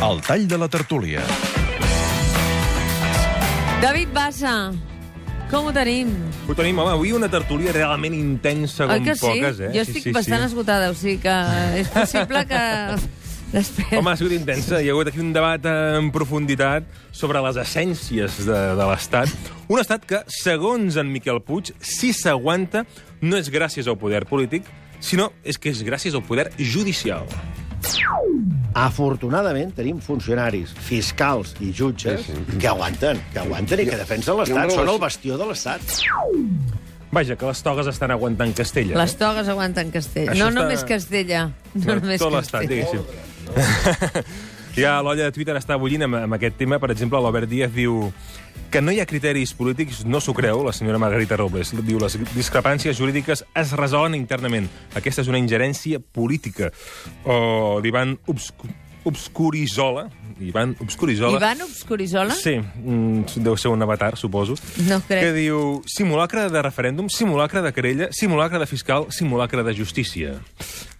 El tall de la tertúlia. David Bassa, com ho tenim? Ho tenim, home, avui una tertúlia realment intensa com Oi que sí? poques, eh? Jo estic bastant esgotada, o sigui que és possible que... Després... Home, ha sigut intensa. Hi ha hagut aquí un debat en profunditat sobre les essències de, de l'Estat. Un estat que, segons en Miquel Puig, si s'aguanta, no és gràcies al poder polític, sinó és que és gràcies al poder judicial. Afortunadament tenim funcionaris, fiscals i jutges sí, sí. que aguanten, que aguanten i que defensen l'Estat. Són el bastió de l'Estat. Vaja, que les togues estan aguantant Castella. Les togues aguanten Castella. Això no està- només Castella. No, només Tot l'estat, diguéssim. ja l'olla de Twitter està bullint amb, amb aquest tema. Per exemple, l'Albert Díaz diu que no hi ha criteris polítics, no s'ho creu, la senyora Margarita Robles. Diu les discrepàncies jurídiques es resolen internament. Aquesta és una ingerència política. O l'Ivan Obscu Obscurizola, Ivan Obscurizola... Ivan Obscurizola? Sí, mm, deu ser un avatar, suposo. No crec. Que diu simulacre de referèndum, simulacre de querella, simulacre de fiscal, simulacre de justícia.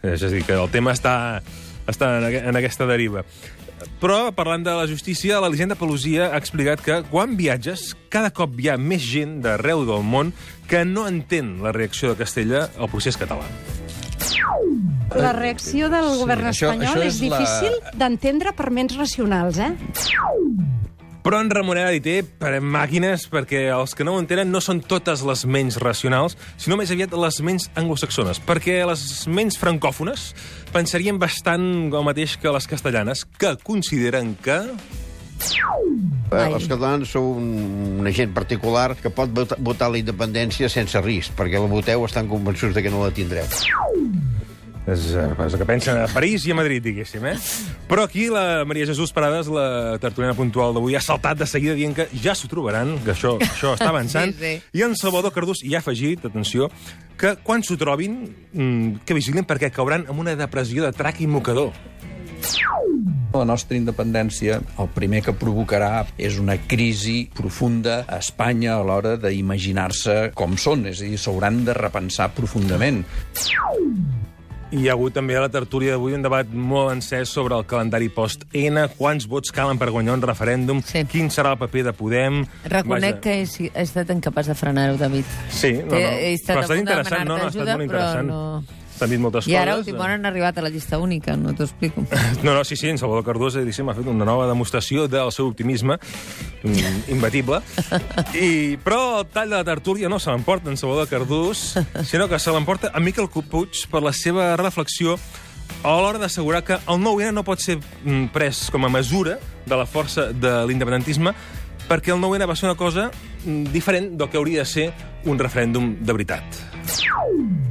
És a dir, que el tema està, està en aquesta deriva. Però, parlant de la justícia, l'Elisenda Pelosia ha explicat que quan viatges, cada cop hi ha més gent d'arreu del món que no entén la reacció de Castella al procés català. La reacció del govern això- espanyol això és és la- difícil d'entendre per ments racionals, eh? Però en Ramon ha dit eh, per màquines, perquè els que no ho entenen no són totes les menys racionals, sinó més aviat les menys anglosaxones, perquè les menys francòfones pensarien bastant el mateix que les castellanes, que consideren que... Ai. Eh, Els catalans sou un, una gent particular que pot vota- votar la independència sense risc, perquè la voteu estan convençuts de que no la tindreu. És, és el que pensen a París i a Madrid, diguéssim, eh? Però aquí la Maria Jesús Parades, la tertuliana puntual d'avui, ha saltat de seguida dient que ja s'ho trobaran, que això, això està avançant. Sí, sí. I en Salvador Cardús hi ha afegit, atenció, que quan s'ho trobin, mm, que vigilin perquè cauran amb una depressió de trac i mocador. La nostra independència el primer que provocarà és una crisi profunda a Espanya a l'hora d'imaginar-se com són, és a dir, s'hauran de repensar profundament. I hi ha hagut també a la tertúlia d'avui un debat molt encès sobre el calendari post-N, quants vots calen per guanyar un referèndum, Sí. quin serà el paper de Podem... Reconec Vaja. que he, he estat incapaç de frenar-ho, David. Sí, no, no. He, he estat però ha estat interessant, no? no? Ha estat molt interessant. no... S'han dit moltes I ara, coses. últim hora, han arribat a la llista única, no t'ho explico. No, no, sí, sí, en Salvador diguéssim, ha fet una nova demostració del seu optimisme imbatible. I, però el tall de la tertúlia no se l'emporta en Salvador Cardús, sinó que se l'emporta a Miquel Puig per la seva reflexió a l'hora d'assegurar que el nou n no pot ser mm, pres com a mesura de la força de l'independentisme perquè el nou n va ser una cosa mm, diferent del que hauria de ser un referèndum de veritat.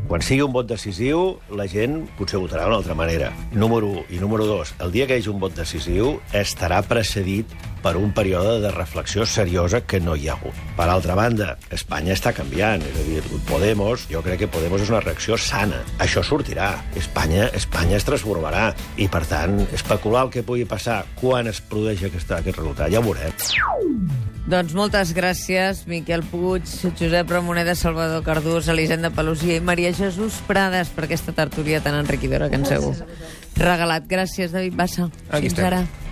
Quan sigui un vot decisiu, la gent potser votarà d'una altra manera. Número 1. I número 2. El dia que hi hagi un vot decisiu estarà precedit per un període de reflexió seriosa que no hi ha hagut. Per altra banda, Espanya està canviant. És a dir, Podemos, jo crec que Podemos és una reacció sana. Això sortirà. Espanya, Espanya es transformarà. I, per tant, especular el que pugui passar quan es produeix aquest, aquest resultat, ja ho veurem. Doncs moltes gràcies, Miquel Puig, Josep Ramoneda, Salvador Cardús, Elisenda Pelosia i Maria Jesús Prades per aquesta tertúlia tan enriquidora que ens heu regalat. Gràcies, David Bassa. Aquí Fins estem. ara.